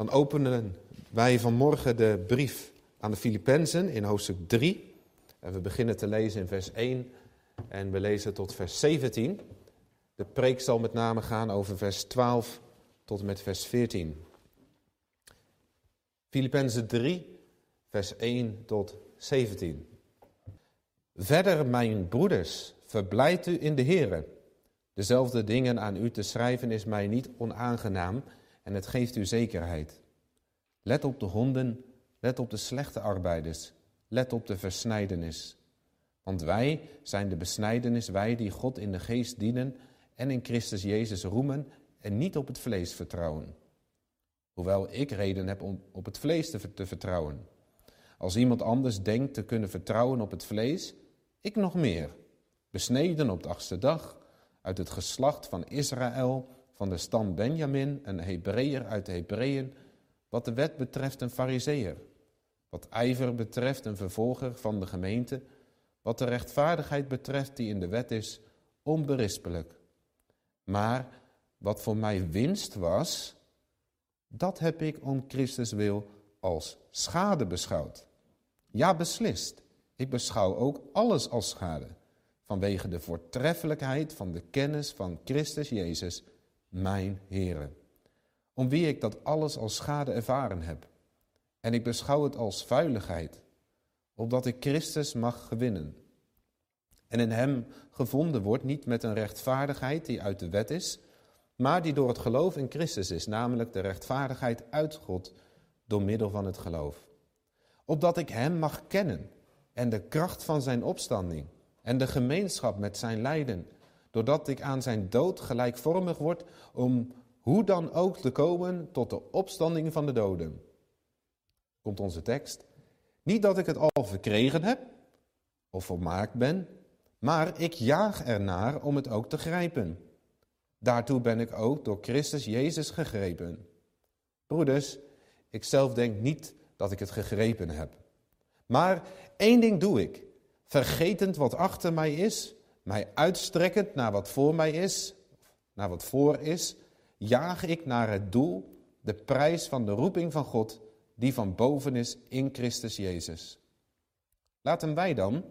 Dan openen wij vanmorgen de brief aan de Filippenzen in hoofdstuk 3. En we beginnen te lezen in vers 1 en we lezen tot vers 17. De preek zal met name gaan over vers 12 tot en met vers 14. Filippenzen 3, vers 1 tot 17. Verder, mijn broeders, verblijft u in de Here. Dezelfde dingen aan u te schrijven is mij niet onaangenaam en het geeft u zekerheid. Let op de honden, let op de slechte arbeiders, let op de versnijdenis. Want wij zijn de besnijdenis, wij die God in de geest dienen en in Christus Jezus roemen en niet op het vlees vertrouwen. Hoewel ik reden heb om op het vlees te, te vertrouwen. Als iemand anders denkt te kunnen vertrouwen op het vlees, ik nog meer. Besneden op de achtste dag, uit het geslacht van Israël, van de stam Benjamin, een Hebreeër uit de Hebreeën, wat de wet betreft een Fariseer, wat ijver betreft een vervolger van de gemeente, wat de rechtvaardigheid betreft die in de wet is, onberispelijk. Maar wat voor mij winst was, dat heb ik om Christus wil als schade beschouwd. Ja, beslist. Ik beschouw ook alles als schade, vanwege de voortreffelijkheid van de kennis van Christus Jezus, mijn Heere, om wie ik dat alles als schade ervaren heb. En ik beschouw het als vuiligheid, opdat ik Christus mag gewinnen. En in hem gevonden wordt niet met een rechtvaardigheid die uit de wet is, maar die door het geloof in Christus is, namelijk de rechtvaardigheid uit God door middel van het geloof. Opdat ik Hem mag kennen en de kracht van Zijn opstanding en de gemeenschap met Zijn lijden, doordat ik aan Zijn dood gelijkvormig word, om hoe dan ook te komen tot de opstanding van de doden. Komt onze tekst. Niet dat ik het al verkregen heb of volmaakt ben, maar ik jaag ernaar om het ook te grijpen Daartoe ben ik ook door Christus Jezus gegrepen. Broeders, ik zelf denk niet dat ik het gegrepen heb. Maar één ding doe ik. Vergetend wat achter mij is, mij uitstrekkend naar wat voor mij is, naar wat voor is, jaag ik naar het doel, de prijs van de roeping van God, die van boven is in Christus Jezus. Laten wij dan,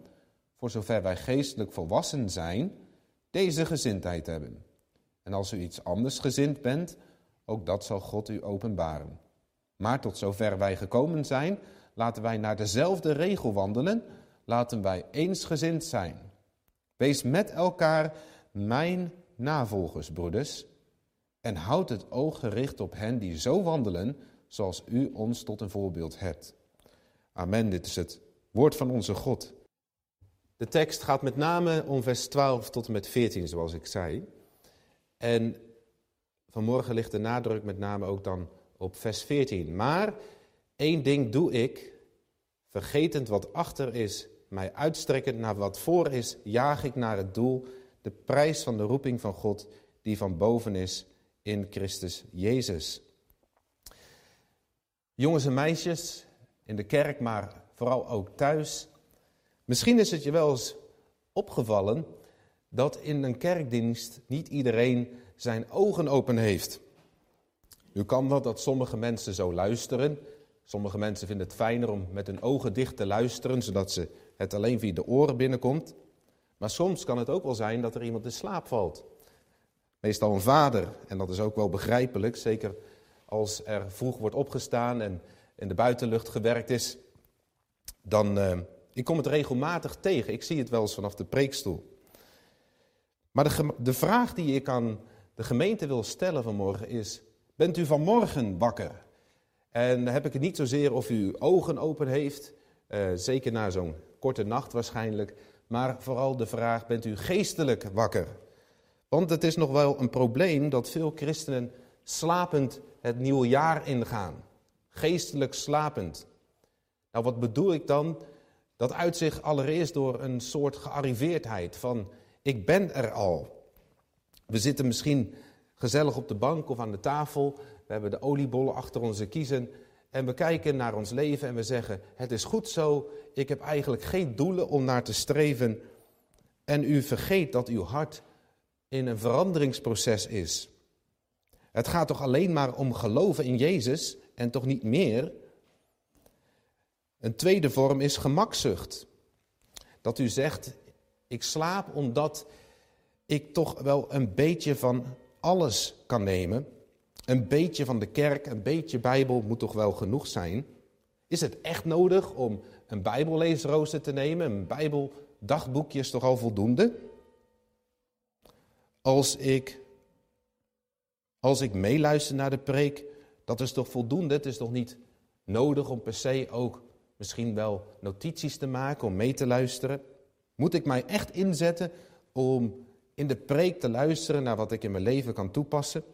voor zover wij geestelijk volwassen zijn, deze gezindheid hebben. En als u iets anders gezind bent, ook dat zal God u openbaren. Maar tot zover wij gekomen zijn, laten wij naar dezelfde regel wandelen, laten wij eensgezind zijn. Wees met elkaar mijn navolgers, broeders, en houd het oog gericht op hen die zo wandelen, zoals u ons tot een voorbeeld hebt. Amen, dit is het woord van onze God. De tekst gaat met name om vers 12 tot en met 14, zoals ik zei. En vanmorgen ligt de nadruk met name ook dan op vers 14. Maar één ding doe ik, vergetend wat achter is, mij uitstrekkend naar wat voor is, jaag ik naar het doel, de prijs van de roeping van God die van boven is in Christus Jezus. Jongens en meisjes in de kerk, maar vooral ook thuis. Misschien is het je wel eens opgevallen dat in een kerkdienst niet iedereen zijn ogen open heeft. Nu kan dat dat sommige mensen zo luisteren. Sommige mensen vinden het fijner om met hun ogen dicht te luisteren, zodat ze het alleen via de oren binnenkomt. Maar soms kan het ook wel zijn dat er iemand in slaap valt. Meestal een vader, en dat is ook wel begrijpelijk, zeker als er vroeg wordt opgestaan en in de buitenlucht gewerkt is. Dan, uh, ik kom het regelmatig tegen, ik zie het wel eens vanaf de preekstoel. Maar de, de vraag die ik aan de gemeente wil stellen vanmorgen is, bent u vanmorgen wakker? En heb ik het niet zozeer of u ogen open heeft, uh, zeker na zo'n korte nacht waarschijnlijk, maar vooral de vraag, bent u geestelijk wakker? Want het is nog wel een probleem dat veel christenen slapend het nieuwe jaar ingaan. Geestelijk slapend. Nou, wat bedoel ik dan? Dat uit zich allereerst door een soort gearriveerdheid van ik ben er al. We zitten misschien gezellig op de bank of aan de tafel. We hebben de oliebollen achter onze kiezen. En we kijken naar ons leven en we zeggen: Het is goed zo. Ik heb eigenlijk geen doelen om naar te streven. En u vergeet dat uw hart in een veranderingsproces is. Het gaat toch alleen maar om geloven in Jezus en toch niet meer. Een tweede vorm is gemakzucht. Dat u zegt, ik slaap omdat ik toch wel een beetje van alles kan nemen. Een beetje van de kerk, een beetje Bijbel moet toch wel genoeg zijn. Is het echt nodig om een Bijbelleesrooster te nemen? Een Bijbeldagboekje is toch al voldoende? Als ik, als ik meeluister naar de preek, dat is toch voldoende? Het is toch niet nodig om per se ook misschien wel notities te maken, om mee te luisteren? Moet ik mij echt inzetten om in de preek te luisteren naar wat ik in mijn leven kan toepassen?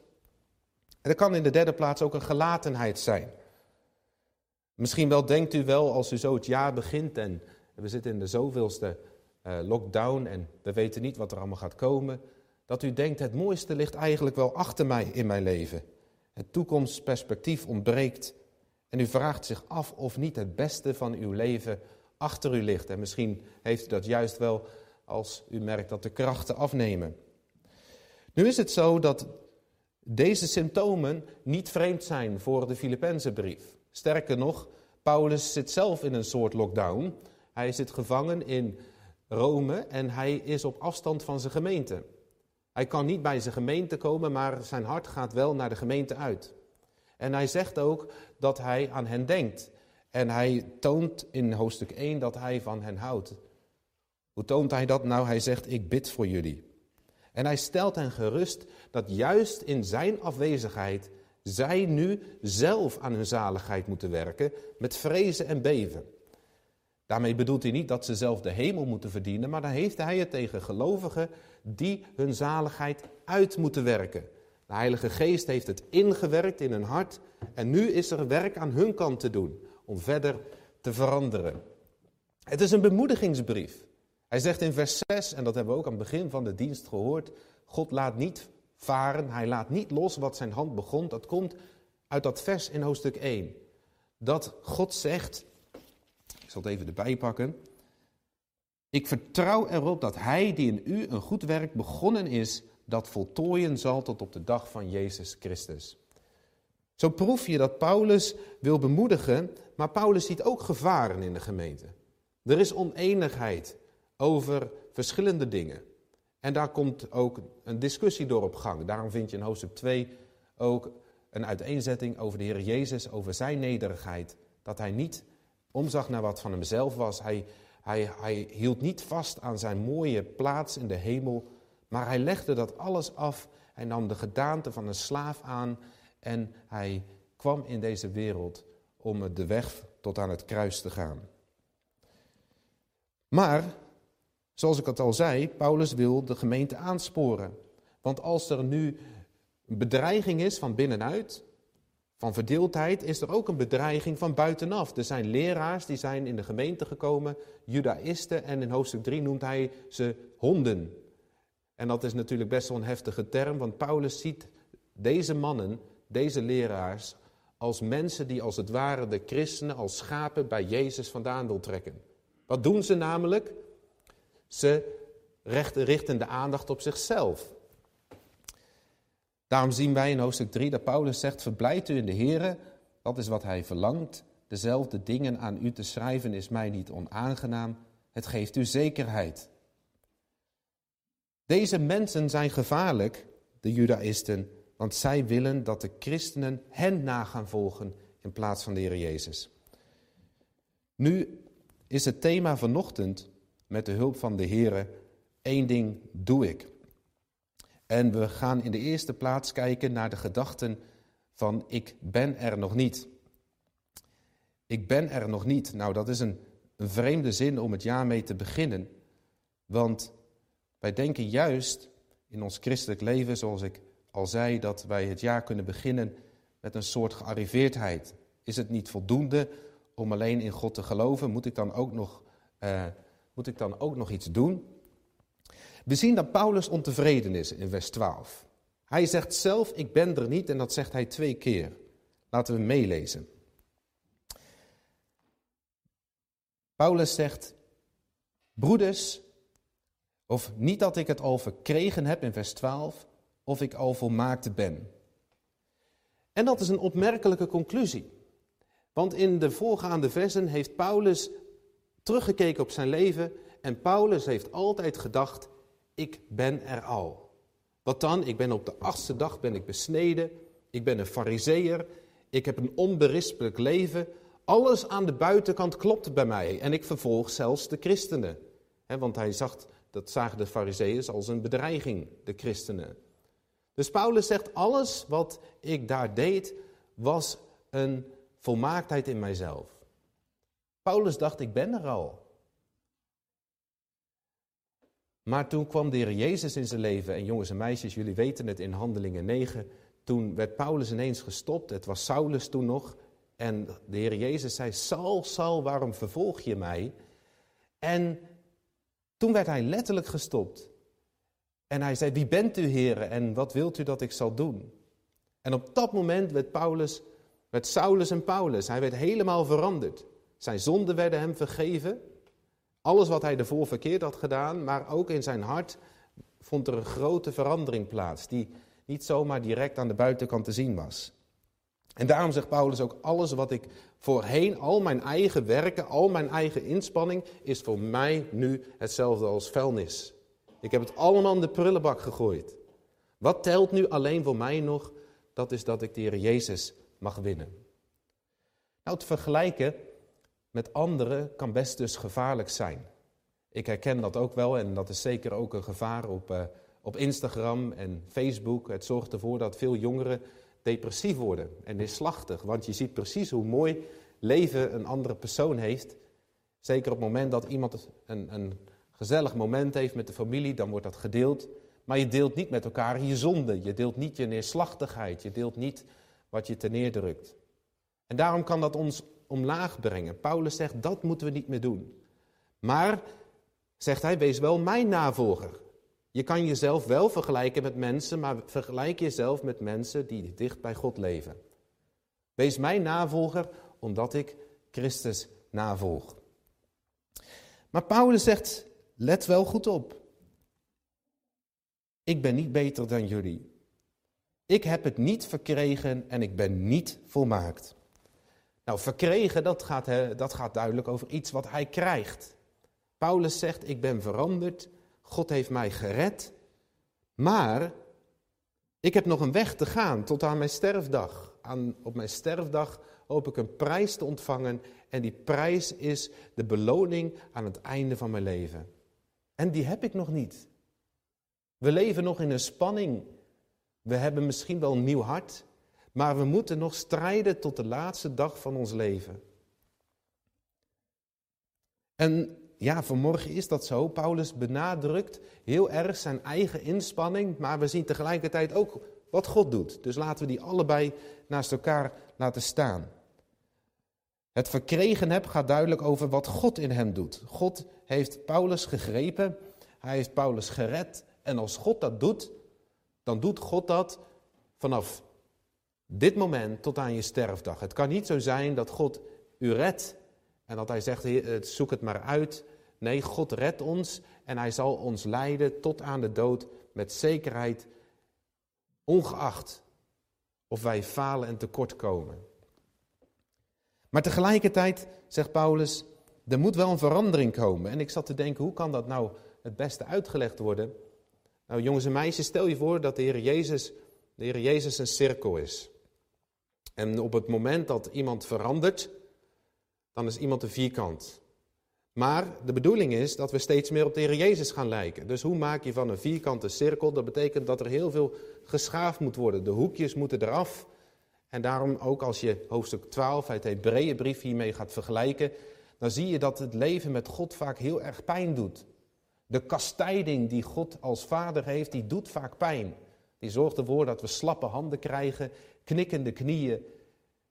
En er kan in de derde plaats ook een gelatenheid zijn. Misschien wel denkt u wel als u zo het jaar begint en we zitten in de zoveelste uh, lockdown en we weten niet wat er allemaal gaat komen, dat u denkt het mooiste ligt eigenlijk wel achter mij in mijn leven. Het toekomstperspectief ontbreekt en u vraagt zich af of niet het beste van uw leven achter u ligt. En misschien heeft u dat juist wel als u merkt dat de krachten afnemen. Nu is het zo dat deze symptomen niet vreemd zijn voor de Filippenzenbrief. Sterker nog, Paulus zit zelf in een soort lockdown. Hij zit gevangen in Rome en hij is op afstand van zijn gemeente. Hij kan niet bij zijn gemeente komen, maar zijn hart gaat wel naar de gemeente uit. En hij zegt ook dat hij aan hen denkt. En hij toont in hoofdstuk 1 dat hij van hen houdt. Hoe toont hij dat? Nou, hij zegt, ik bid voor jullie. En hij stelt hen gerust dat juist in zijn afwezigheid zij nu zelf aan hun zaligheid moeten werken met vrezen en beven. Daarmee bedoelt hij niet dat ze zelf de hemel moeten verdienen, maar dan heeft hij het tegen gelovigen die hun zaligheid uit moeten werken. De Heilige Geest heeft het ingewerkt in hun hart en nu is er werk aan hun kant te doen om verder te veranderen. Het is een bemoedigingsbrief. Hij zegt in vers 6, en dat hebben we ook aan het begin van de dienst gehoord, God laat niet varen, hij laat niet los wat zijn hand begon. Dat komt uit dat vers in hoofdstuk 1. Dat God zegt, ik zal het even erbij pakken. Ik vertrouw erop dat hij die in u een goed werk begonnen is, dat voltooien zal tot op de dag van Jezus Christus. Zo proef je dat Paulus wil bemoedigen, maar Paulus ziet ook gevaren in de gemeente. Er is oneenigheid over verschillende dingen. En daar komt ook een discussie door op gang. Daarom vind je in hoofdstuk 2 ook een uiteenzetting over de Heer Jezus, over zijn nederigheid. Dat hij niet omzag naar wat van hemzelf was. Hij, hij, hij hield niet vast aan zijn mooie plaats in de hemel, maar hij legde dat alles af. Hij nam de gedaante van een slaaf aan en hij kwam in deze wereld om de weg tot aan het kruis te gaan. Maar Zoals ik het al zei, Paulus wil de gemeente aansporen. Want als er nu een bedreiging is van binnenuit, van verdeeldheid, is er ook een bedreiging van buitenaf. Er zijn leraars die zijn in de gemeente gekomen, judaïsten, en in hoofdstuk 3 noemt hij ze honden. En dat is natuurlijk best wel een heftige term, want Paulus ziet deze mannen, deze leraars, als mensen die als het ware de christenen als schapen bij Jezus vandaan wil trekken. Wat doen ze namelijk? Ze richten de aandacht op zichzelf. Daarom zien wij in hoofdstuk 3 dat Paulus zegt, verblijd u in de Here, dat is wat hij verlangt. Dezelfde dingen aan u te schrijven is mij niet onaangenaam, het geeft u zekerheid. Deze mensen zijn gevaarlijk, de judaïsten, want zij willen dat de christenen hen na gaan volgen in plaats van de Heer Jezus. Nu is het thema vanochtend met de hulp van de Heer, één ding doe ik. En we gaan in de eerste plaats kijken naar de gedachten van ik ben er nog niet. Ik ben er nog niet. Nou, dat is een, een vreemde zin om het jaar mee te beginnen. Want wij denken juist in ons christelijk leven, zoals ik al zei, dat wij het jaar kunnen beginnen met een soort gearriveerdheid. Is het niet voldoende om alleen in God te geloven? Moet ik dan ook nog uh, moet ik dan ook nog iets doen? We zien dat Paulus ontevreden is in vers 12. Hij zegt zelf, ik ben er niet, en dat zegt hij twee keer. Laten we meelezen. Paulus zegt, broeders, of niet dat ik het al verkregen heb in vers 12, of ik al volmaakt ben. En dat is een opmerkelijke conclusie. Want in de voorgaande versen heeft Paulus teruggekeken op zijn leven en Paulus heeft altijd gedacht, ik ben er al. Wat dan? Ik ben op de achtste dag ben ik besneden, ik ben een fariseer, ik heb een onberispelijk leven. Alles aan de buitenkant klopt bij mij en ik vervolg zelfs de christenen. want hij zag, dat zagen de fariseeërs als een bedreiging, de christenen. Dus Paulus zegt, alles wat ik daar deed was een volmaaktheid in mijzelf. Paulus dacht, ik ben er al. Maar toen kwam de Heer Jezus in zijn leven. En jongens en meisjes, jullie weten het in Handelingen 9. Toen werd Paulus ineens gestopt. Het was Saulus toen nog. En de Heer Jezus zei, Saul, Saul, waarom vervolg je mij? En toen werd hij letterlijk gestopt. En hij zei, wie bent u, Heer, en wat wilt u dat ik zal doen? En op dat moment werd Paulus, werd Saulus en Paulus. Hij werd helemaal veranderd. Zijn zonden werden hem vergeven. Alles wat hij ervoor verkeerd had gedaan, maar ook in zijn hart vond er een grote verandering plaats, die niet zomaar direct aan de buitenkant te zien was. En daarom zegt Paulus ook, alles wat ik voorheen, al mijn eigen werken, al mijn eigen inspanning, is voor mij nu hetzelfde als vuilnis. Ik heb het allemaal in de prullenbak gegooid. Wat telt nu alleen voor mij nog? Dat is dat ik de Heer Jezus mag winnen. Nou, te vergelijken met anderen kan best dus gevaarlijk zijn. Ik herken dat ook wel en dat is zeker ook een gevaar op, uh, op Instagram en Facebook. Het zorgt ervoor dat veel jongeren depressief worden en neerslachtig. Want je ziet precies hoe mooi leven een andere persoon heeft. Zeker op het moment dat iemand een, een gezellig moment heeft met de familie, dan wordt dat gedeeld. Maar je deelt niet met elkaar je zonde. Je deelt niet je neerslachtigheid. Je deelt niet wat je te neerdrukt. En daarom kan dat ons omlaag brengen. Paulus zegt, dat moeten we niet meer doen. Maar, zegt hij, wees wel mijn navolger. Je kan jezelf wel vergelijken met mensen, maar vergelijk jezelf met mensen die dicht bij God leven. Wees mijn navolger, omdat ik Christus navolg. Maar Paulus zegt, let wel goed op. Ik ben niet beter dan jullie. Ik heb het niet verkregen en ik ben niet volmaakt. Nou, verkregen, dat gaat, dat gaat duidelijk over iets wat hij krijgt. Paulus zegt, ik ben veranderd, God heeft mij gered, maar ik heb nog een weg te gaan tot aan mijn sterfdag. Aan, op mijn sterfdag hoop ik een prijs te ontvangen en die prijs is de beloning aan het einde van mijn leven. En die heb ik nog niet. We leven nog in een spanning. We hebben misschien wel een nieuw hart, maar we moeten nog strijden tot de laatste dag van ons leven. En ja, vanmorgen is dat zo. Paulus benadrukt heel erg zijn eigen inspanning, maar we zien tegelijkertijd ook wat God doet. Dus laten we die allebei naast elkaar laten staan. Het verkregen heb gaat duidelijk over wat God in hem doet. God heeft Paulus gegrepen, hij heeft Paulus gered. En als God dat doet, dan doet God dat vanaf dit moment tot aan je sterfdag. Het kan niet zo zijn dat God u redt en dat hij zegt, eh, zoek het maar uit. Nee, God redt ons en hij zal ons leiden tot aan de dood met zekerheid, ongeacht of wij falen en tekortkomen. Maar tegelijkertijd, zegt Paulus, er moet wel een verandering komen. En ik zat te denken, hoe kan dat nou het beste uitgelegd worden? Nou jongens en meisjes, stel je voor dat de Heer Jezus, de Heer Jezus een cirkel is. En op het moment dat iemand verandert, dan is iemand een vierkant. Maar de bedoeling is dat we steeds meer op de Heer Jezus gaan lijken. Dus hoe maak je van een vierkante cirkel? Dat betekent dat er heel veel geschaafd moet worden. De hoekjes moeten eraf. En daarom ook als je hoofdstuk 12 uit de Hebreeënbrief hiermee gaat vergelijken, dan zie je dat het leven met God vaak heel erg pijn doet. De kastijding die God als vader heeft, die doet vaak pijn. Die zorgt ervoor dat we slappe handen krijgen, knikkende knieën.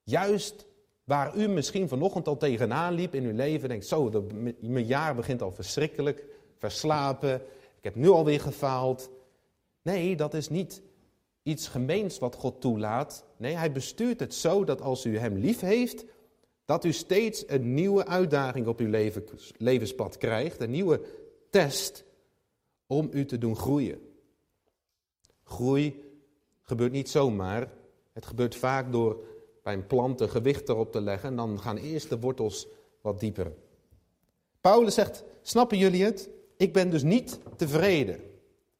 Juist waar u misschien vanochtend al tegenaan liep in uw leven, denkt zo, mijn jaar begint al verschrikkelijk, verslapen, ik heb nu alweer gefaald. Nee, dat is niet iets gemeens wat God toelaat. Nee, hij bestuurt het zo dat als u hem lief heeft, dat u steeds een nieuwe uitdaging op uw levenspad krijgt, een nieuwe test om u te doen groeien. Groei gebeurt niet zomaar. Het gebeurt vaak door bij een plant een gewicht erop te leggen en dan gaan eerst de wortels wat dieper. Paulus zegt, snappen jullie het? Ik ben dus niet tevreden.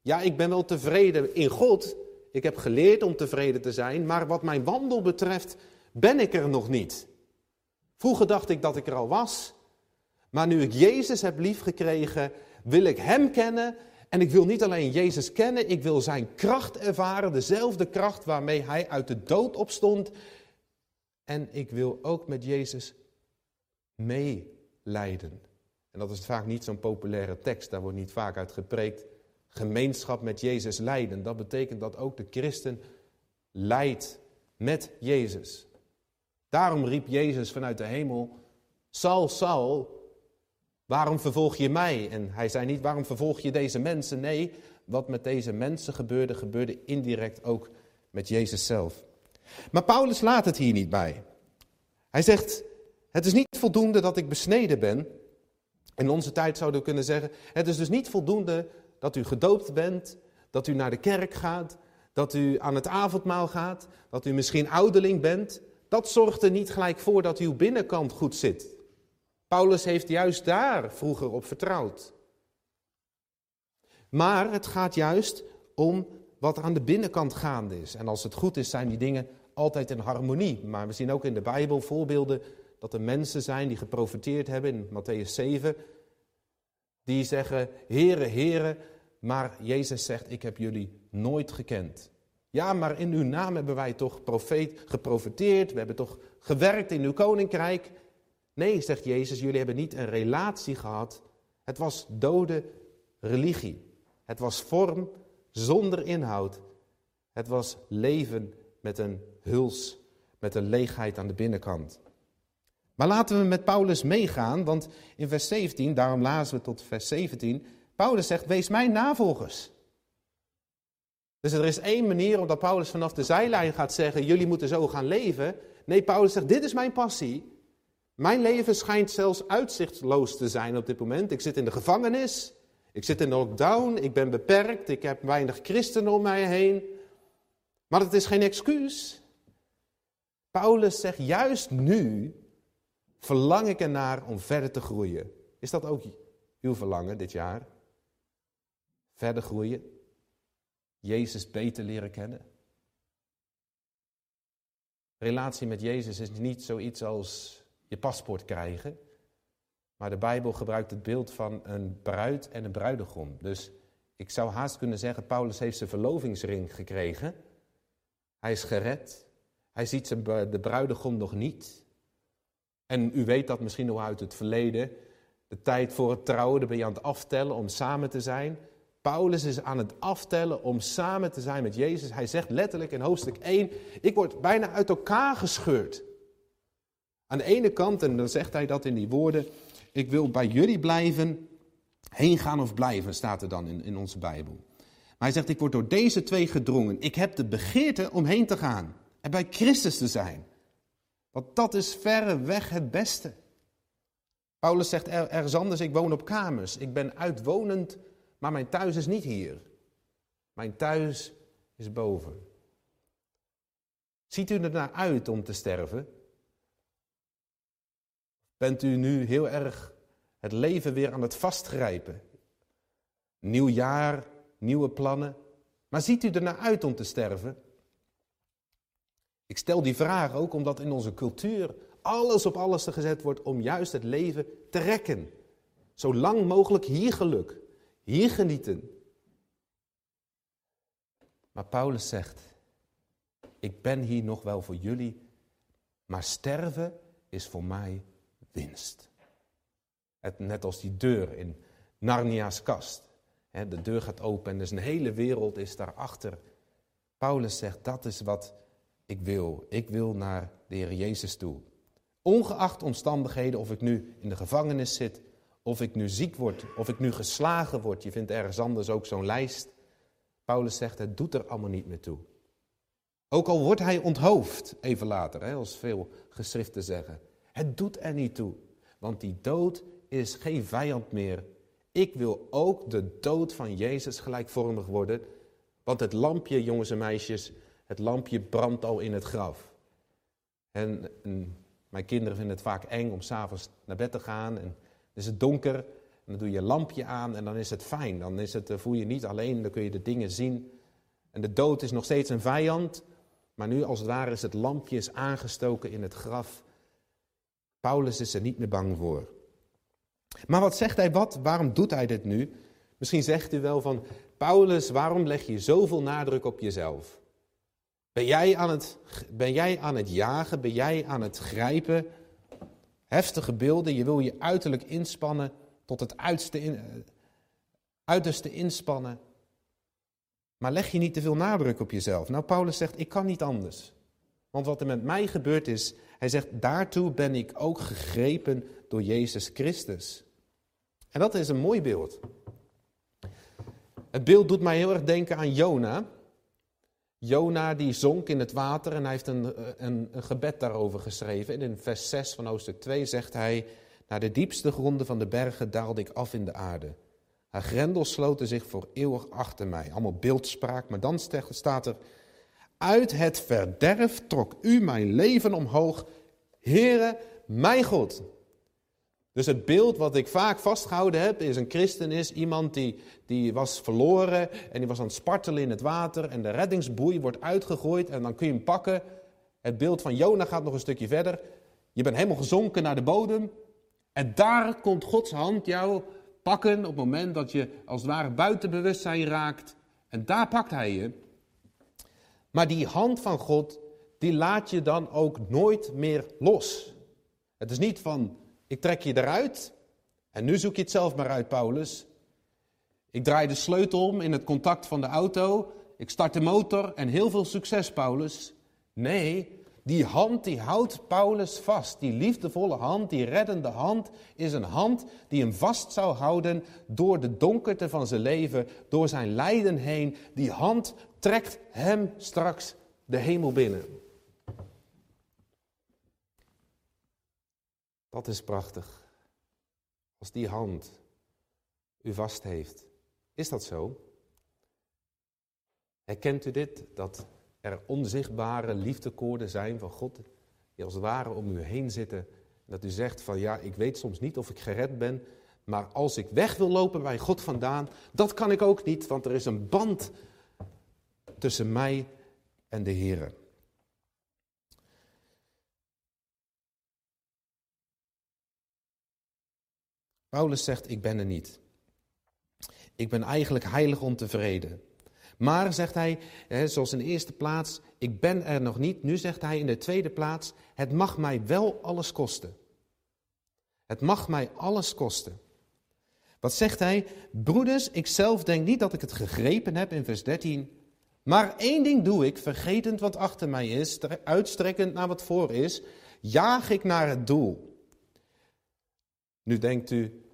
Ja, ik ben wel tevreden in God. Ik heb geleerd om tevreden te zijn, maar wat mijn wandel betreft ben ik er nog niet. Vroeger dacht ik dat ik er al was, maar nu ik Jezus heb liefgekregen, wil ik Hem kennen. En ik wil niet alleen Jezus kennen, ik wil Zijn kracht ervaren, dezelfde kracht waarmee Hij uit de dood opstond. En ik wil ook met Jezus meelijden. En dat is vaak niet zo'n populaire tekst, daar wordt niet vaak uit gepreekt. Gemeenschap met Jezus lijden, dat betekent dat ook de christen lijdt met Jezus. Daarom riep Jezus vanuit de hemel, Saul, Saul, waarom vervolg je mij? En hij zei niet, waarom vervolg je deze mensen? Nee, wat met deze mensen gebeurde, gebeurde indirect ook met Jezus zelf. Maar Paulus laat het hier niet bij. Hij zegt, het is niet voldoende dat ik besneden ben. In onze tijd zouden we kunnen zeggen, het is dus niet voldoende dat u gedoopt bent, dat u naar de kerk gaat, dat u aan het avondmaal gaat, dat u misschien ouderling bent. Dat zorgt er niet gelijk voor dat uw binnenkant goed zit. Paulus heeft juist daar vroeger op vertrouwd. Maar het gaat juist om wat aan de binnenkant gaande is. En als het goed is, zijn die dingen altijd in harmonie. Maar we zien ook in de Bijbel voorbeelden dat er mensen zijn die geprofiteerd hebben in Matthäus 7. Die zeggen, heren, heren, maar Jezus zegt, ik heb jullie nooit gekend. Ja, maar in uw naam hebben wij toch profeet, geprofiteerd, we hebben toch gewerkt in uw koninkrijk. Nee, zegt Jezus, jullie hebben niet een relatie gehad. Het was dode religie. Het was vorm zonder inhoud. Het was leven met een huls, met een leegheid aan de binnenkant. Maar laten we met Paulus meegaan, want in vers 17, daarom lazen we tot vers 17, Paulus zegt, wees mijn navolgers. Dus er is één manier omdat Paulus vanaf de zijlijn gaat zeggen, jullie moeten zo gaan leven. Nee, Paulus zegt, dit is mijn passie. Mijn leven schijnt zelfs uitzichtloos te zijn op dit moment. Ik zit in de gevangenis, ik zit in lockdown, ik ben beperkt, ik heb weinig christenen om mij heen. Maar het is geen excuus. Paulus zegt, juist nu verlang ik ernaar om verder te groeien. Is dat ook uw verlangen dit jaar? Verder groeien? Jezus beter leren kennen? Relatie met Jezus is niet zoiets als je paspoort krijgen. Maar de Bijbel gebruikt het beeld van een bruid en een bruidegom. Dus ik zou haast kunnen zeggen, Paulus heeft zijn verlovingsring gekregen. Hij is gered. Hij ziet zijn, de bruidegom nog niet. En u weet dat misschien nog uit het verleden. De tijd voor het trouwen, daar ben je aan het aftellen om samen te zijn. Paulus is aan het aftellen om samen te zijn met Jezus. Hij zegt letterlijk in hoofdstuk 1, ik word bijna uit elkaar gescheurd. Aan de ene kant, en dan zegt hij dat in die woorden, ik wil bij jullie blijven, heen gaan of blijven, staat er dan in, in onze Bijbel. Maar hij zegt, ik word door deze twee gedrongen. Ik heb de begeerte om heen te gaan en bij Christus te zijn. Want dat is verreweg het beste. Paulus zegt ergens anders, ik woon op kamers. Ik ben uitwonend, maar mijn thuis is niet hier. Mijn thuis is boven. Ziet u er naar uit om te sterven? Bent u nu heel erg het leven weer aan het vastgrijpen? Nieuw jaar, nieuwe plannen. Maar ziet u er naar uit om te sterven? Ik stel die vraag ook omdat in onze cultuur alles op alles gezet wordt om juist het leven te rekken. Zo lang mogelijk hier geluk, hier genieten. Maar Paulus zegt, ik ben hier nog wel voor jullie, maar sterven is voor mij Het, net als die deur in Narnia's kast. de deur gaat open en dus een hele wereld is daarachter. Paulus zegt, dat is wat ik wil. Ik wil naar de Heer Jezus toe. Ongeacht omstandigheden, of ik nu in de gevangenis zit, of ik nu ziek word, of ik nu geslagen word. Je vindt ergens anders ook zo'n lijst. Paulus zegt, het doet er allemaal niet meer toe. Ook al wordt hij onthoofd, even later, hè, als veel geschriften zeggen. Het doet er niet toe, want die dood is geen vijand meer. Ik wil ook de dood van Jezus gelijkvormig worden, want het lampje, jongens en meisjes, het lampje brandt al in het graf. En, mijn kinderen vinden het vaak eng om s'avonds naar bed te gaan. En dan is het donker. En dan doe je een lampje aan en dan is het fijn. Dan is het, voel je niet alleen, dan kun je de dingen zien. En de dood is nog steeds een vijand. Maar nu als het ware is het lampje is aangestoken in het graf. Paulus is er niet meer bang voor. Maar wat zegt hij wat? Waarom doet hij dit nu? Misschien zegt u wel van, Paulus, waarom leg je zoveel nadruk op jezelf? Ben jij aan het, ben jij aan het jagen? Ben jij aan het grijpen? Heftige beelden, je wil je uiterlijk inspannen tot het uiterste, uiterste inspannen. Maar leg je niet te veel nadruk op jezelf. Nou, Paulus zegt, ik kan niet anders. Want wat er met mij gebeurd is, hij zegt, daartoe ben ik ook gegrepen door Jezus Christus. En dat is een mooi beeld. Het beeld doet mij heel erg denken aan Jona. Jona die zonk in het water en hij heeft een, een, gebed daarover geschreven. En in vers 6 van hoofdstuk 2 zegt hij, naar de diepste gronden van de bergen daalde ik af in de aarde. Haar grendels sloten zich voor eeuwig achter mij. Allemaal beeldspraak, maar dan staat er, uit het verderf trok u mijn leven omhoog, Heere, mijn God. Dus het beeld wat ik vaak vastgehouden heb, is een christen is iemand die, die was verloren en die was aan het spartelen in het water en de reddingsboei wordt uitgegooid en dan kun je hem pakken. Het beeld van Jona gaat nog een stukje verder. Je bent helemaal gezonken naar de bodem en daar komt Gods hand jou pakken op het moment dat je als het ware buiten bewustzijn raakt en daar pakt hij je. Maar die hand van God, die laat je dan ook nooit meer los. Het is niet van ik trek je eruit. En nu zoek je het zelf maar uit, Paulus. Ik draai de sleutel om in het contact van de auto. Ik start de motor en heel veel succes, Paulus. Nee, die hand die houdt Paulus vast. Die liefdevolle hand, die reddende hand, is een hand die hem vast zou houden door de donkerte van zijn leven, door zijn lijden heen. Die hand trekt hem straks de hemel binnen. Dat is prachtig. Als die hand u vast heeft. Is dat zo? Herkent u dit? Dat er onzichtbare liefdekoorden zijn van God, die als het ware om u heen zitten. Dat u zegt van ja, ik weet soms niet of ik gered ben, maar als ik weg wil lopen bij God vandaan, dat kan ik ook niet, want er is een band tussen mij en de Heer. Paulus zegt, ik ben er niet. Ik ben eigenlijk heilig ontevreden. Maar, zegt hij, zoals in de eerste plaats, ik ben er nog niet. Nu zegt hij in de tweede plaats, het mag mij wel alles kosten. Het mag mij alles kosten. Wat zegt hij? Broeders, ik zelf denk niet dat ik het gegrepen heb in vers 13. Maar één ding doe ik, vergetend wat achter mij is, uitstrekkend naar wat voor is, jaag ik naar het doel. Nu denkt u,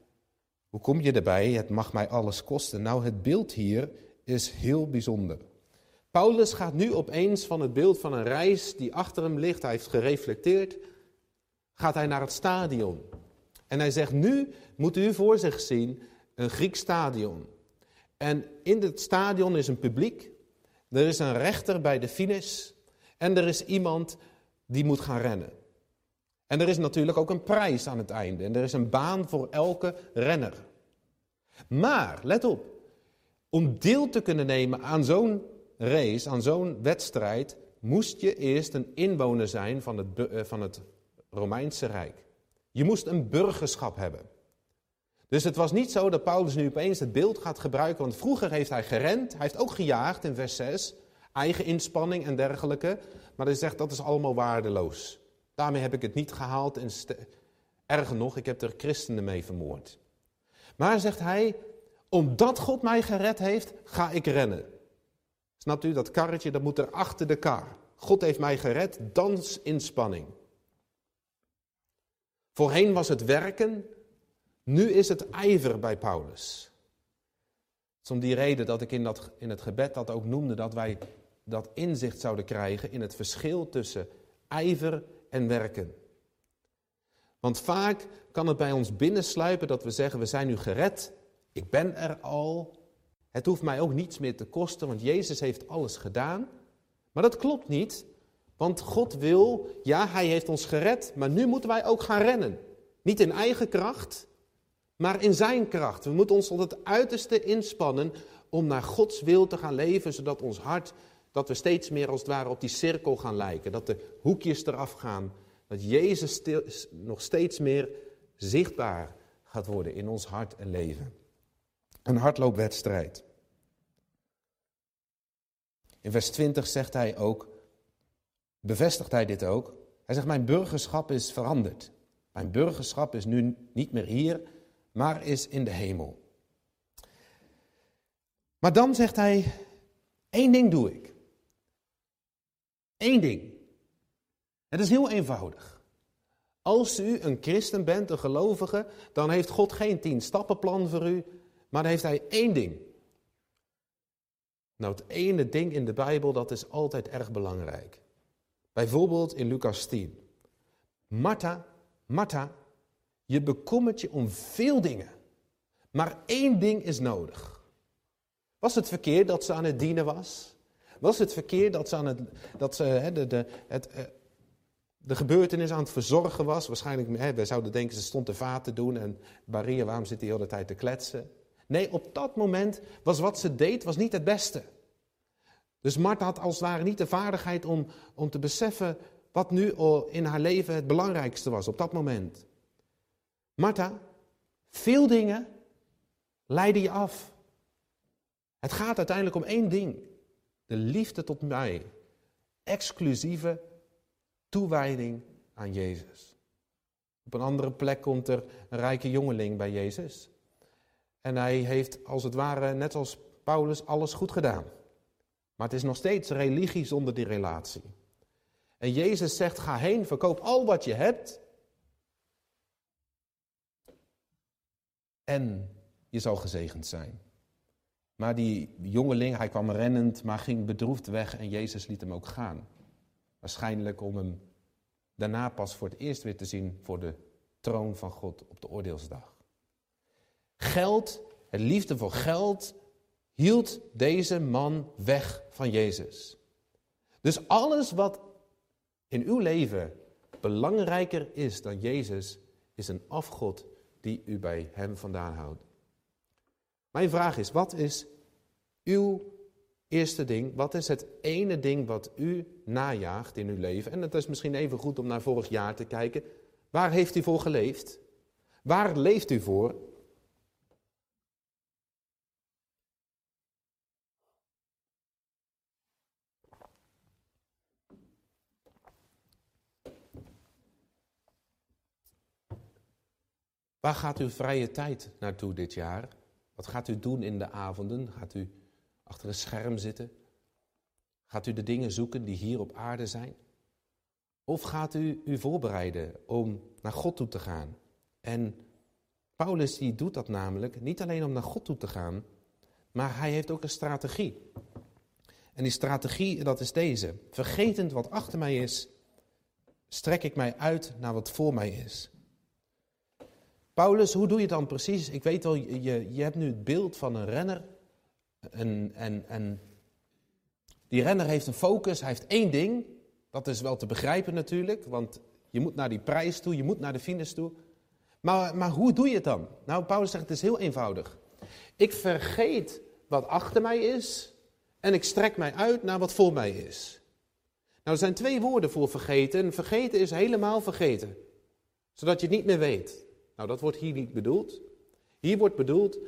hoe kom je erbij? Het mag mij alles kosten. Nou, het beeld hier is heel bijzonder. Paulus gaat nu opeens van het beeld van een reis die achter hem ligt, hij heeft gereflecteerd, gaat hij naar het stadion. En hij zegt, nu moet u voor zich zien een Grieks stadion. En in het stadion is een publiek, er is een rechter bij de finish en er is iemand die moet gaan rennen. En er is natuurlijk ook een prijs aan het einde. En er is een baan voor elke renner. Maar, let op, om deel te kunnen nemen aan zo'n race, aan zo'n wedstrijd, moest je eerst een inwoner zijn van het, eh, van het Romeinse Rijk. Je moest een burgerschap hebben. Dus het was niet zo dat Paulus nu opeens het beeld gaat gebruiken, want vroeger heeft hij gerend, hij heeft ook gejaagd in vers 6, eigen inspanning en dergelijke, maar hij zegt dat is allemaal waardeloos. Daarmee heb ik het niet gehaald en erger nog, ik heb er christenen mee vermoord. Maar zegt hij, omdat God mij gered heeft, ga ik rennen. Snapt u, dat karretje dat moet er achter de kar. God heeft mij gered, dans inspanning. Voorheen was het werken, nu is het ijver bij Paulus. Het is om die reden dat ik in, dat, in het gebed dat ook noemde, dat wij dat inzicht zouden krijgen in het verschil tussen ijver en werken. Want vaak kan het bij ons binnensluipen dat we zeggen, we zijn nu gered, ik ben er al, het hoeft mij ook niets meer te kosten, want Jezus heeft alles gedaan. Maar dat klopt niet, Want God wil, ja, Hij heeft ons gered, maar nu moeten wij ook gaan rennen. Niet in eigen kracht, maar in Zijn kracht. We moeten ons tot het uiterste inspannen om naar Gods wil te gaan leven, zodat ons hart, dat we steeds meer als het ware op die cirkel gaan lijken. Dat de hoekjes eraf gaan. Dat Jezus nog steeds meer zichtbaar gaat worden in ons hart en leven. Een hardloopwedstrijd. In vers 20 zegt hij ook, bevestigt hij dit ook. Hij zegt, mijn burgerschap is veranderd. Mijn burgerschap is nu niet meer hier, maar is in de hemel. Maar dan zegt hij, één ding doe ik. Eén ding. Het is heel eenvoudig. Als u een christen bent, een gelovige, dan heeft God geen tien stappenplan voor u, maar dan heeft hij één ding. Nou, het ene ding in de Bijbel, dat is altijd erg belangrijk. Bijvoorbeeld in Lucas 10. Martha, Martha, je bekommert je om veel dingen, maar één ding is nodig. Was het verkeerd dat ze aan het dienen was? Was het verkeerd dat ze, aan het, dat ze de, de, het, eh, de gebeurtenis aan het verzorgen was? Waarschijnlijk, hè, wij zouden denken ze stond de vaat te doen en Maria, waarom zit hij de hele tijd te kletsen? Nee, op dat moment was wat ze deed was niet het beste. Dus Martha had als het ware niet de vaardigheid om, om te beseffen wat nu in haar leven het belangrijkste was op dat moment. Martha, veel dingen leiden je af. Het gaat uiteindelijk om één ding. De liefde tot mij. Exclusieve toewijding aan Jezus. Op een andere plek komt er een rijke jongeling bij Jezus. En hij heeft als het ware, net als Paulus, alles goed gedaan. Maar het is nog steeds religie zonder die relatie. En Jezus zegt: ga heen, verkoop al wat je hebt. En je zal gezegend zijn. Maar die jongeling, hij kwam rennend, maar ging bedroefd weg en Jezus liet hem ook gaan. Waarschijnlijk om hem daarna pas voor het eerst weer te zien voor de troon van God op de oordeelsdag. Geld, het liefde voor geld, hield deze man weg van Jezus. Dus alles wat in uw leven belangrijker is dan Jezus, is een afgod die u bij hem vandaan houdt. Mijn vraag is, wat is uw eerste ding? Wat is het ene ding wat u najaagt in uw leven? En het is misschien even goed om naar vorig jaar te kijken. Waar heeft u voor geleefd? Waar leeft u voor? Waar gaat uw vrije tijd naartoe dit jaar? Wat gaat u doen in de avonden? Gaat u achter een scherm zitten? Gaat u de dingen zoeken die hier op aarde zijn? Of gaat u u voorbereiden om naar God toe te gaan? En Paulus die doet dat namelijk niet alleen om naar God toe te gaan, maar hij heeft ook een strategie. En die strategie, dat is deze. Vergetend wat achter mij is, strek ik mij uit naar wat voor mij is. Paulus, hoe doe je het dan precies? Ik weet wel, je, je hebt nu het beeld van een renner. En, en, en die renner heeft een focus, hij heeft één ding. Dat is wel te begrijpen natuurlijk, want je moet naar die prijs toe, je moet naar de finish toe. Maar, maar hoe doe je het dan? Nou, Paulus zegt het is heel eenvoudig. Ik vergeet wat achter mij is en ik strek mij uit naar wat voor mij is. Nou, er zijn twee woorden voor vergeten. Vergeten is helemaal vergeten, zodat je het niet meer weet. Nou, dat wordt hier niet bedoeld. Hier wordt bedoeld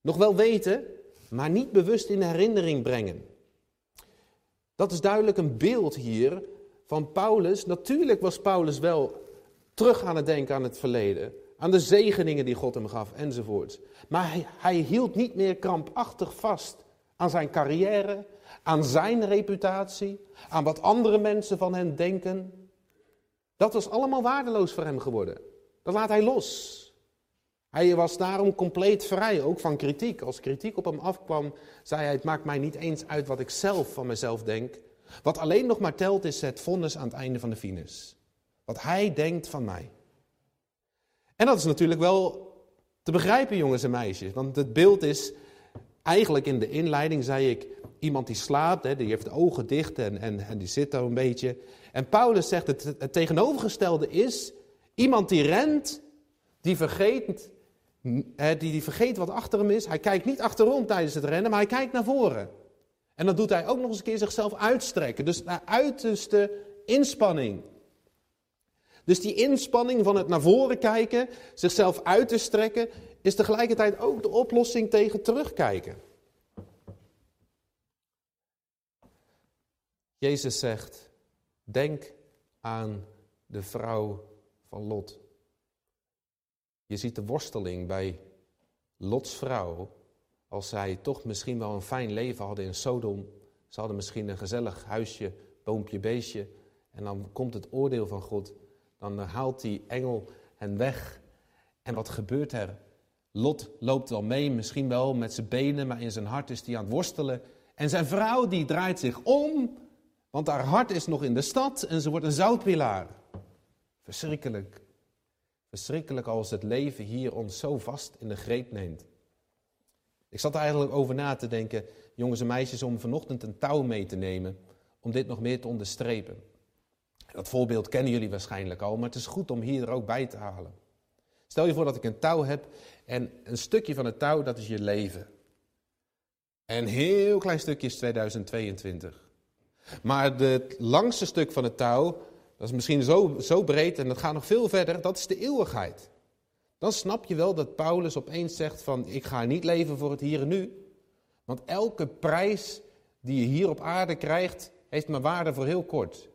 nog wel weten, maar niet bewust in herinnering brengen. Dat is duidelijk een beeld hier van Paulus. Natuurlijk was Paulus wel terug aan het denken aan het verleden, aan de zegeningen die God hem gaf enzovoorts. Maar hij, hij hield niet meer krampachtig vast aan zijn carrière, aan zijn reputatie, aan wat andere mensen van hem denken. Dat was allemaal waardeloos voor hem geworden. Dat laat hij los. Hij was daarom compleet vrij, ook van kritiek. Als kritiek op hem afkwam, zei hij: Het maakt mij niet eens uit wat ik zelf van mezelf denk. Wat alleen nog maar telt is het vonnis aan het einde van de finis. Wat hij denkt van mij. En dat is natuurlijk wel te begrijpen, jongens en meisjes. Want het beeld is, Eigenlijk in de inleiding zei ik, iemand die slaapt, die heeft de ogen dicht en, die zit daar een beetje. En Paulus zegt het tegenovergestelde is, iemand die rent, die vergeet, die, die vergeet wat achter hem is. Hij kijkt niet achterom tijdens het rennen, maar hij kijkt naar voren. En dan doet hij ook nog eens een keer zichzelf uitstrekken. Dus naar uiterste inspanning. Dus die inspanning van het naar voren kijken, zichzelf uit te strekken, is tegelijkertijd ook de oplossing tegen terugkijken. Jezus zegt, denk aan de vrouw van Lot. Je ziet de worsteling bij Lots vrouw, als zij toch misschien wel een fijn leven hadden in Sodom. Ze hadden misschien een gezellig huisje, boompje, beestje. En dan komt het oordeel van God. Dan haalt die engel hen weg. En wat gebeurt er? Lot loopt wel mee, misschien wel met zijn benen, maar in zijn hart is hij aan het worstelen. En zijn vrouw die draait zich om, want haar hart is nog in de stad en ze wordt een zoutpilaar. Verschrikkelijk. Verschrikkelijk als het leven hier ons zo vast in de greep neemt. Ik zat er eigenlijk over na te denken, jongens en meisjes, om vanochtend een touw mee te nemen, om dit nog meer te onderstrepen. Dat voorbeeld kennen jullie waarschijnlijk al, maar het is goed om hier er ook bij te halen. Stel je voor dat ik een touw heb en een stukje van het touw, dat is je leven. En een heel klein stukje is 2022. Maar het langste stuk van het touw, dat is misschien zo, zo breed en dat gaat nog veel verder, dat is de eeuwigheid. Dan snap je wel dat Paulus opeens zegt van ik ga niet leven voor het hier en nu. Want elke prijs die je hier op aarde krijgt, heeft maar waarde voor heel kort.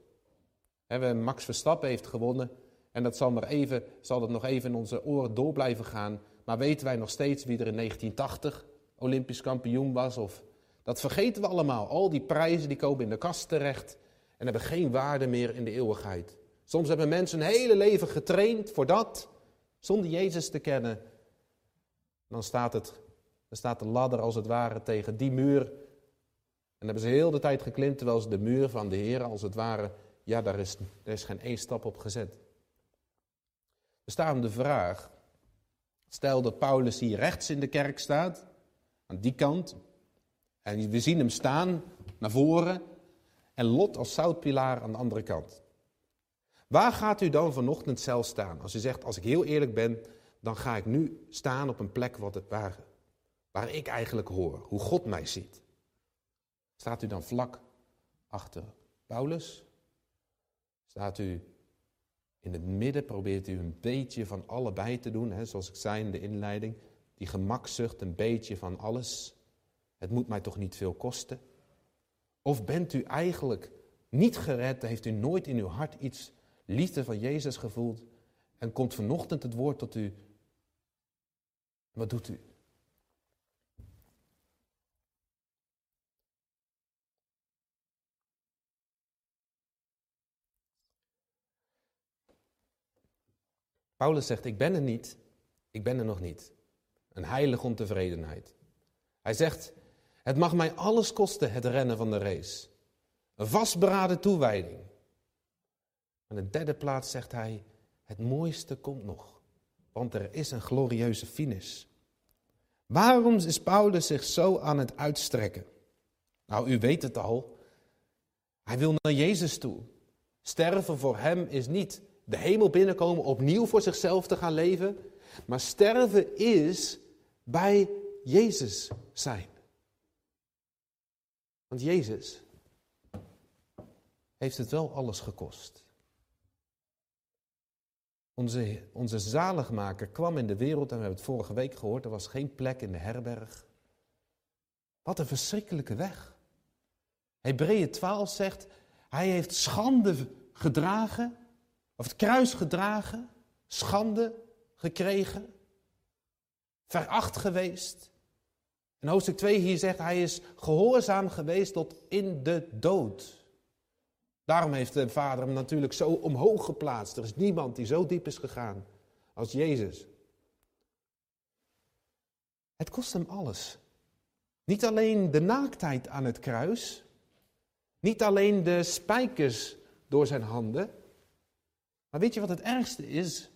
Max Verstappen heeft gewonnen en dat zal, maar even, zal dat nog even in onze oren door blijven gaan. Maar weten wij nog steeds wie er in 1980 Olympisch kampioen was? Of, dat vergeten we allemaal. Al die prijzen die komen in de kast terecht en hebben geen waarde meer in de eeuwigheid. Soms hebben mensen een hele leven getraind voor dat, zonder Jezus te kennen. Dan staat, het, dan staat de ladder als het ware tegen die muur. En hebben ze heel de tijd geklimd, terwijl ze de muur van de Heer als het ware, ja, daar is, daar is geen één stap op gezet. Er staat de vraag, stel dat Paulus hier rechts in de kerk staat, aan die kant, en we zien hem staan naar voren, en Lot als zoutpilaar aan de andere kant. Waar gaat u dan vanochtend zelf staan? Als u zegt, als ik heel eerlijk ben, dan ga ik nu staan op een plek wat waar, waar ik eigenlijk hoor, hoe God mij ziet. Staat u dan vlak achter Paulus? Staat u in het midden probeert u een beetje van allebei te doen, hè, zoals ik zei in de inleiding. Die gemakzucht, een beetje van alles. Het moet mij toch niet veel kosten? Of bent u eigenlijk niet gered, heeft u nooit in uw hart iets liefde van Jezus gevoeld en komt vanochtend het woord tot u. Wat doet u? Paulus zegt, ik ben er niet, ik ben er nog niet. Een heilige ontevredenheid. Hij zegt, het mag mij alles kosten, het rennen van de race. Een vastberaden toewijding. Aan de derde plaats zegt hij, het mooiste komt nog, want er is een glorieuze finish. Waarom is Paulus zich zo aan het uitstrekken? Nou, u weet het al. Hij wil naar Jezus toe. Sterven voor hem is niet de hemel binnenkomen, opnieuw voor zichzelf te gaan leven. Maar sterven is bij Jezus zijn. Want Jezus heeft het wel alles gekost. Onze, onze zaligmaker kwam in de wereld, en we hebben het vorige week gehoord, er was geen plek in de herberg. Wat een verschrikkelijke weg. Hebreeën 12 zegt, hij heeft schande gedragen of het kruis gedragen, schande gekregen, veracht geweest. En hoofdstuk 2 hier zegt, hij is gehoorzaam geweest tot in de dood. Daarom heeft de vader hem natuurlijk zo omhoog geplaatst. Er is niemand die zo diep is gegaan als Jezus. Het kost hem alles. Niet alleen de naaktheid aan het kruis, niet alleen de spijkers door zijn handen, maar weet je wat het ergste is?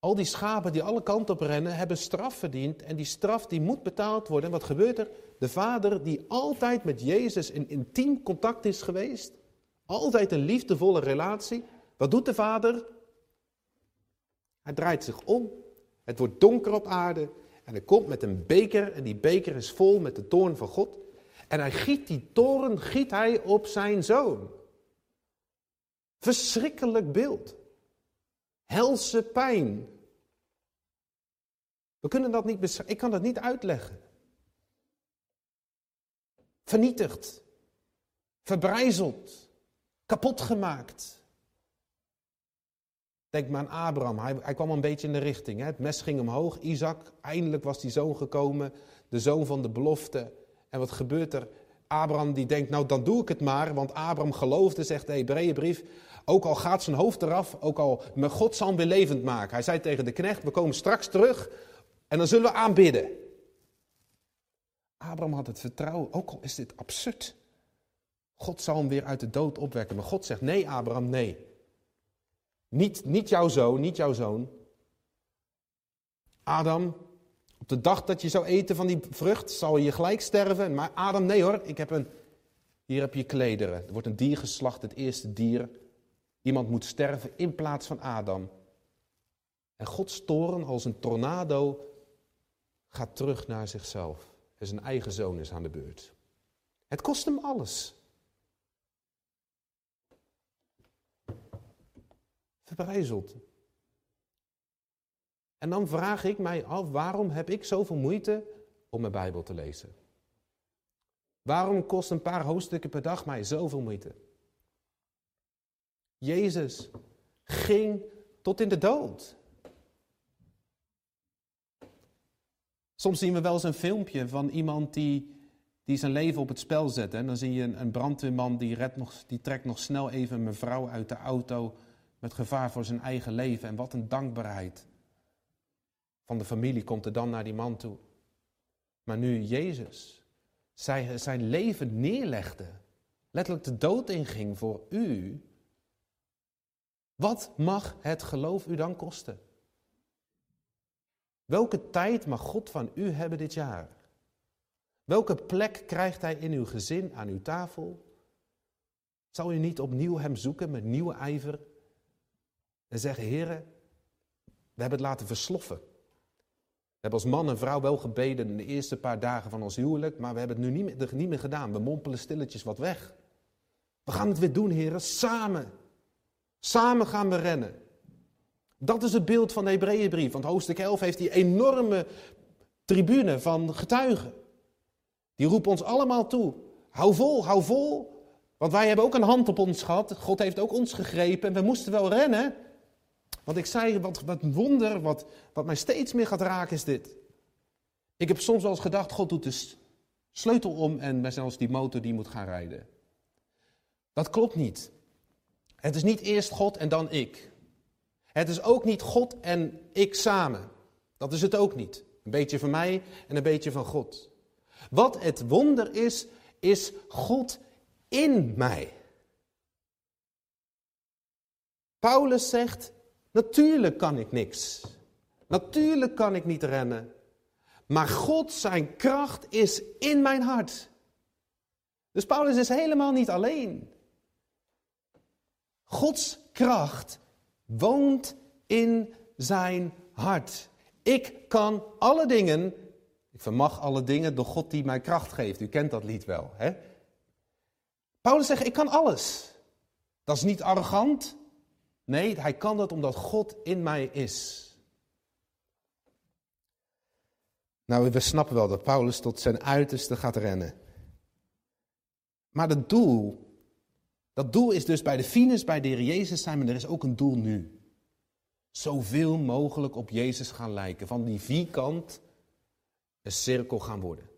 Al die schapen die alle kanten op rennen, hebben straf verdiend. En die straf die moet betaald worden. En wat gebeurt er? De vader die altijd met Jezus in intiem contact is geweest. Altijd een liefdevolle relatie. Wat doet de vader? Hij draait zich om. Het wordt donker op aarde. En hij komt met een beker. En die beker is vol met de toorn van God. En hij giet die toren giet hij op zijn zoon. Verschrikkelijk beeld. Helse pijn. We kunnen dat niet beschrijven. Ik kan dat niet uitleggen. Vernietigd. Verbrijzeld. Kapot gemaakt. Denk maar aan Abraham. Hij, hij kwam een beetje in de richting. Hè? Het mes ging omhoog. Isaac, eindelijk was die zoon gekomen. De zoon van de belofte. En wat gebeurt er? Abraham die denkt, nou dan doe ik het maar. Want Abraham geloofde, zegt de Hebreeënbrief. Ook al gaat zijn hoofd eraf, ook al, mijn God zal hem weer levend maken. Hij zei tegen de knecht, we komen straks terug en dan zullen we aanbidden. Abraham had het vertrouwen, ook al is dit absurd. God zal hem weer uit de dood opwekken. Maar God zegt, nee Abraham, nee. Niet, niet jouw zoon, niet jouw zoon. Adam, op de dag dat je zou eten van die vrucht, zal je gelijk sterven. Maar Adam, nee hoor, ik heb een, hier heb je klederen. Er wordt een dier geslacht, het eerste dier. Iemand moet sterven in plaats van Adam. En Gods toren als een tornado gaat terug naar zichzelf. En zijn eigen zoon is aan de beurt. Het kost hem alles. Verbrijzeld. En dan vraag ik mij af, waarom heb ik zoveel moeite om mijn Bijbel te lezen? Waarom kost een paar hoofdstukken per dag mij zoveel moeite? Jezus ging tot in de dood. Soms zien we wel eens een filmpje van iemand die, die zijn leven op het spel zet. En dan zie je een, brandweerman die, nog, die trekt nog snel even een mevrouw uit de auto met gevaar voor zijn eigen leven. En wat een dankbaarheid van de familie komt er dan naar die man toe. Maar nu Jezus zijn leven neerlegde, letterlijk de dood inging voor u, wat mag het geloof u dan kosten? Welke tijd mag God van u hebben dit jaar? Welke plek krijgt Hij in uw gezin aan uw tafel? Zal u niet opnieuw Hem zoeken met nieuwe ijver en zeggen, Heere, we hebben het laten versloffen. We hebben als man en vrouw wel gebeden in de eerste paar dagen van ons huwelijk, maar we hebben het nu niet meer, niet meer gedaan. We mompelen stilletjes wat weg. We gaan het weer doen, heren, samen. Samen gaan we rennen. Dat is het beeld van de Hebreeënbrief. Want hoofdstuk 11 heeft die enorme tribune van getuigen. Die roepen ons allemaal toe. Hou vol, hou vol. Want wij hebben ook een hand op ons gehad. God heeft ook ons gegrepen. En we moesten wel rennen. Want ik zei, wat, wat wonder, wat, wat mij steeds meer gaat raken is dit. Ik heb soms wel eens gedacht, God doet de sleutel om en wij zijn als die motor die moet gaan rijden. Dat klopt niet. Het is niet eerst God en dan ik. Het is ook niet God en ik samen. Dat is het ook niet. Een beetje van mij en een beetje van God. Wat het wonder is, is God in mij. Paulus zegt, natuurlijk kan ik niks. Natuurlijk kan ik niet rennen. Maar God, zijn kracht is in mijn hart. Dus Paulus is helemaal niet alleen. Gods kracht woont in zijn hart. Ik kan alle dingen, ik vermag alle dingen door God die mij kracht geeft. U kent dat lied wel, hè? Paulus zegt, ik kan alles. Dat is niet arrogant. Nee, hij kan dat omdat God in mij is. Nou, we snappen wel dat Paulus tot zijn uiterste gaat rennen. Maar het doel dat doel is dus bij de finis, bij de Heer Jezus zijn, maar er is ook een doel nu. Zoveel mogelijk op Jezus gaan lijken. Van die vierkant een cirkel gaan worden.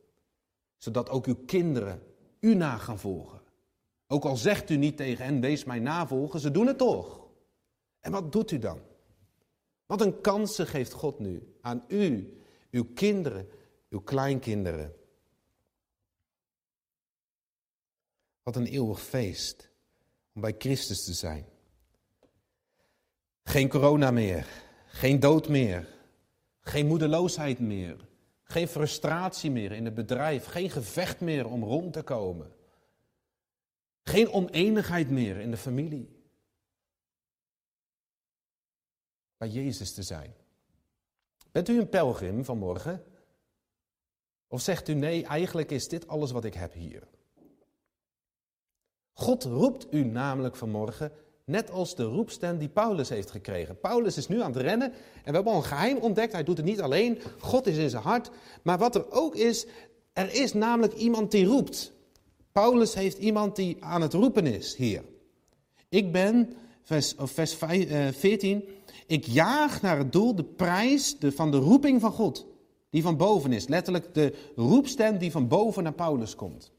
Zodat ook uw kinderen u na gaan volgen. Ook al zegt u niet tegen hen, wees mij navolgen, ze doen het toch. En wat doet u dan? Wat een kansen geeft God nu aan u, uw kinderen, uw kleinkinderen. Wat een eeuwig feest om bij Christus te zijn. Geen corona meer, Geen dood meer. Geen moedeloosheid meer. Geen frustratie meer in het bedrijf. Geen gevecht meer om rond te komen. Geen oneenigheid meer in de familie. Bij Jezus te zijn. Bent u een pelgrim vanmorgen? Of zegt u nee, eigenlijk is dit alles wat ik heb hier? God roept u namelijk vanmorgen, net als de roepstem die Paulus heeft gekregen. Paulus is nu aan het rennen en we hebben al een geheim ontdekt. Hij doet het niet alleen, God is in zijn hart. Maar wat er ook is, er is namelijk iemand die roept. Paulus heeft iemand die aan het roepen is hier. Ik ben, vers, vers 14, eh, ik jaag naar het doel, de prijs de, van de roeping van God, die van boven is. Letterlijk de roepstem die van boven naar Paulus komt.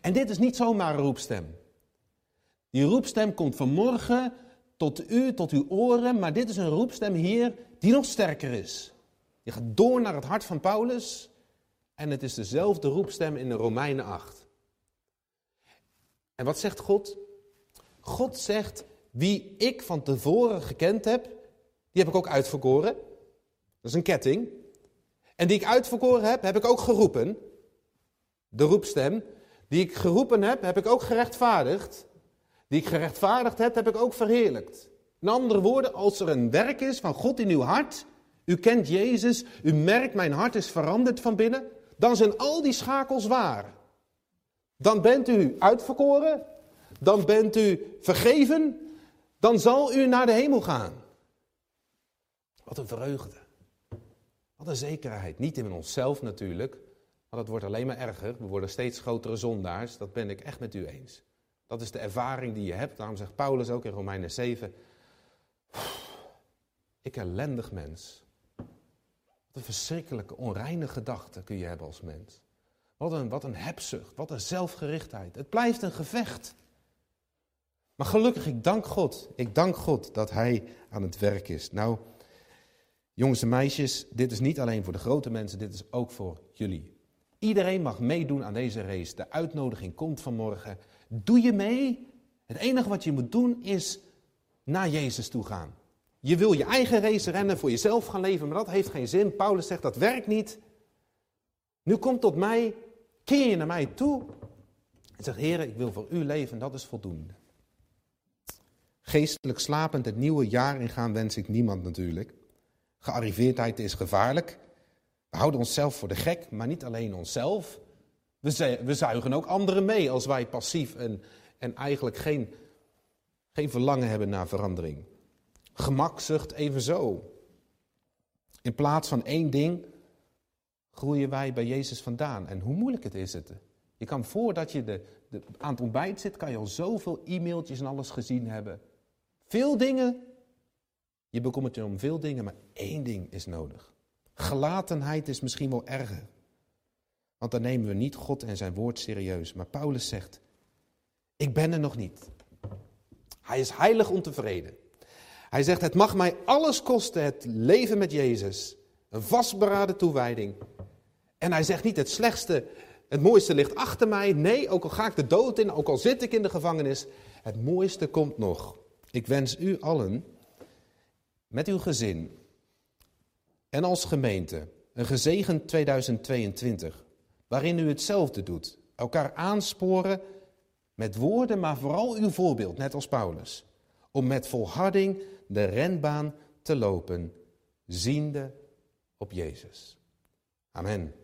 En dit is niet zomaar een roepstem. Die roepstem komt vanmorgen tot u, tot uw oren, maar dit is een roepstem hier die nog sterker is. Je gaat door naar het hart van Paulus en het is dezelfde roepstem in de Romeinen 8. En wat zegt God? God zegt, wie ik van tevoren gekend heb, die heb ik ook uitverkoren. Dat is een ketting. En die ik uitverkoren heb, heb ik ook geroepen. De roepstem. Die ik geroepen heb, heb ik ook gerechtvaardigd. Die ik gerechtvaardigd heb, heb ik ook verheerlijkt. In andere woorden, als er een werk is van God in uw hart, u kent Jezus, u merkt mijn hart is veranderd van binnen, dan zijn al die schakels waar. Dan bent u uitverkoren, dan bent u vergeven, dan zal u naar de hemel gaan. Wat een vreugde. Wat een zekerheid. Niet in onszelf natuurlijk, maar dat wordt alleen maar erger. We worden steeds grotere zondaars. Dat ben ik echt met u eens. Dat is de ervaring die je hebt. Daarom zegt Paulus ook in Romeinen 7. Ik ellendig mens. Wat een verschrikkelijke, onreine gedachte kun je hebben als mens. Wat een, wat een hebzucht, wat een zelfgerichtheid. Het blijft een gevecht. Maar gelukkig, ik dank God. Ik dank God dat Hij aan het werk is. Nou, jongens en meisjes, dit is niet alleen voor de grote mensen, dit is ook voor jullie. Iedereen mag meedoen aan deze race. De uitnodiging komt vanmorgen. Doe je mee? Het enige wat je moet doen is naar Jezus toe gaan. Je wil je eigen race rennen, voor jezelf gaan leven, maar dat heeft geen zin. Paulus zegt dat werkt niet. Nu komt tot mij, keer je naar mij toe en zegt, Heer, ik wil voor u leven, dat is voldoende. Geestelijk slapend het nieuwe jaar ingaan wens ik niemand natuurlijk. Gearriveerdheid is gevaarlijk. We houden onszelf voor de gek, maar niet alleen onszelf. We, we zuigen ook anderen mee als wij passief en, en eigenlijk geen, geen verlangen hebben naar verandering. Gemakzucht evenzo. In plaats van één ding groeien wij bij Jezus vandaan. En hoe moeilijk het is het. Je kan voordat je de, de, aan het ontbijt zit, kan je al zoveel e-mailtjes en alles gezien hebben. Veel dingen. Je bekommert je om veel dingen, maar één ding is nodig. Gelatenheid is misschien wel erger. Want dan nemen we niet God en zijn woord serieus. Maar Paulus zegt, ik ben er nog niet. Hij is heilig ontevreden. Hij zegt, het mag mij alles kosten, het leven met Jezus. Een vastberaden toewijding. En hij zegt niet, het slechtste, het mooiste ligt achter mij. Nee, ook al ga ik de dood in, ook al zit ik in de gevangenis. Het mooiste komt nog. Ik wens u allen, met uw gezin, en als gemeente een gezegend 2022, waarin u hetzelfde doet. Elkaar aansporen met woorden, maar vooral uw voorbeeld, net als Paulus. Om met volharding de renbaan te lopen, ziende op Jezus. Amen.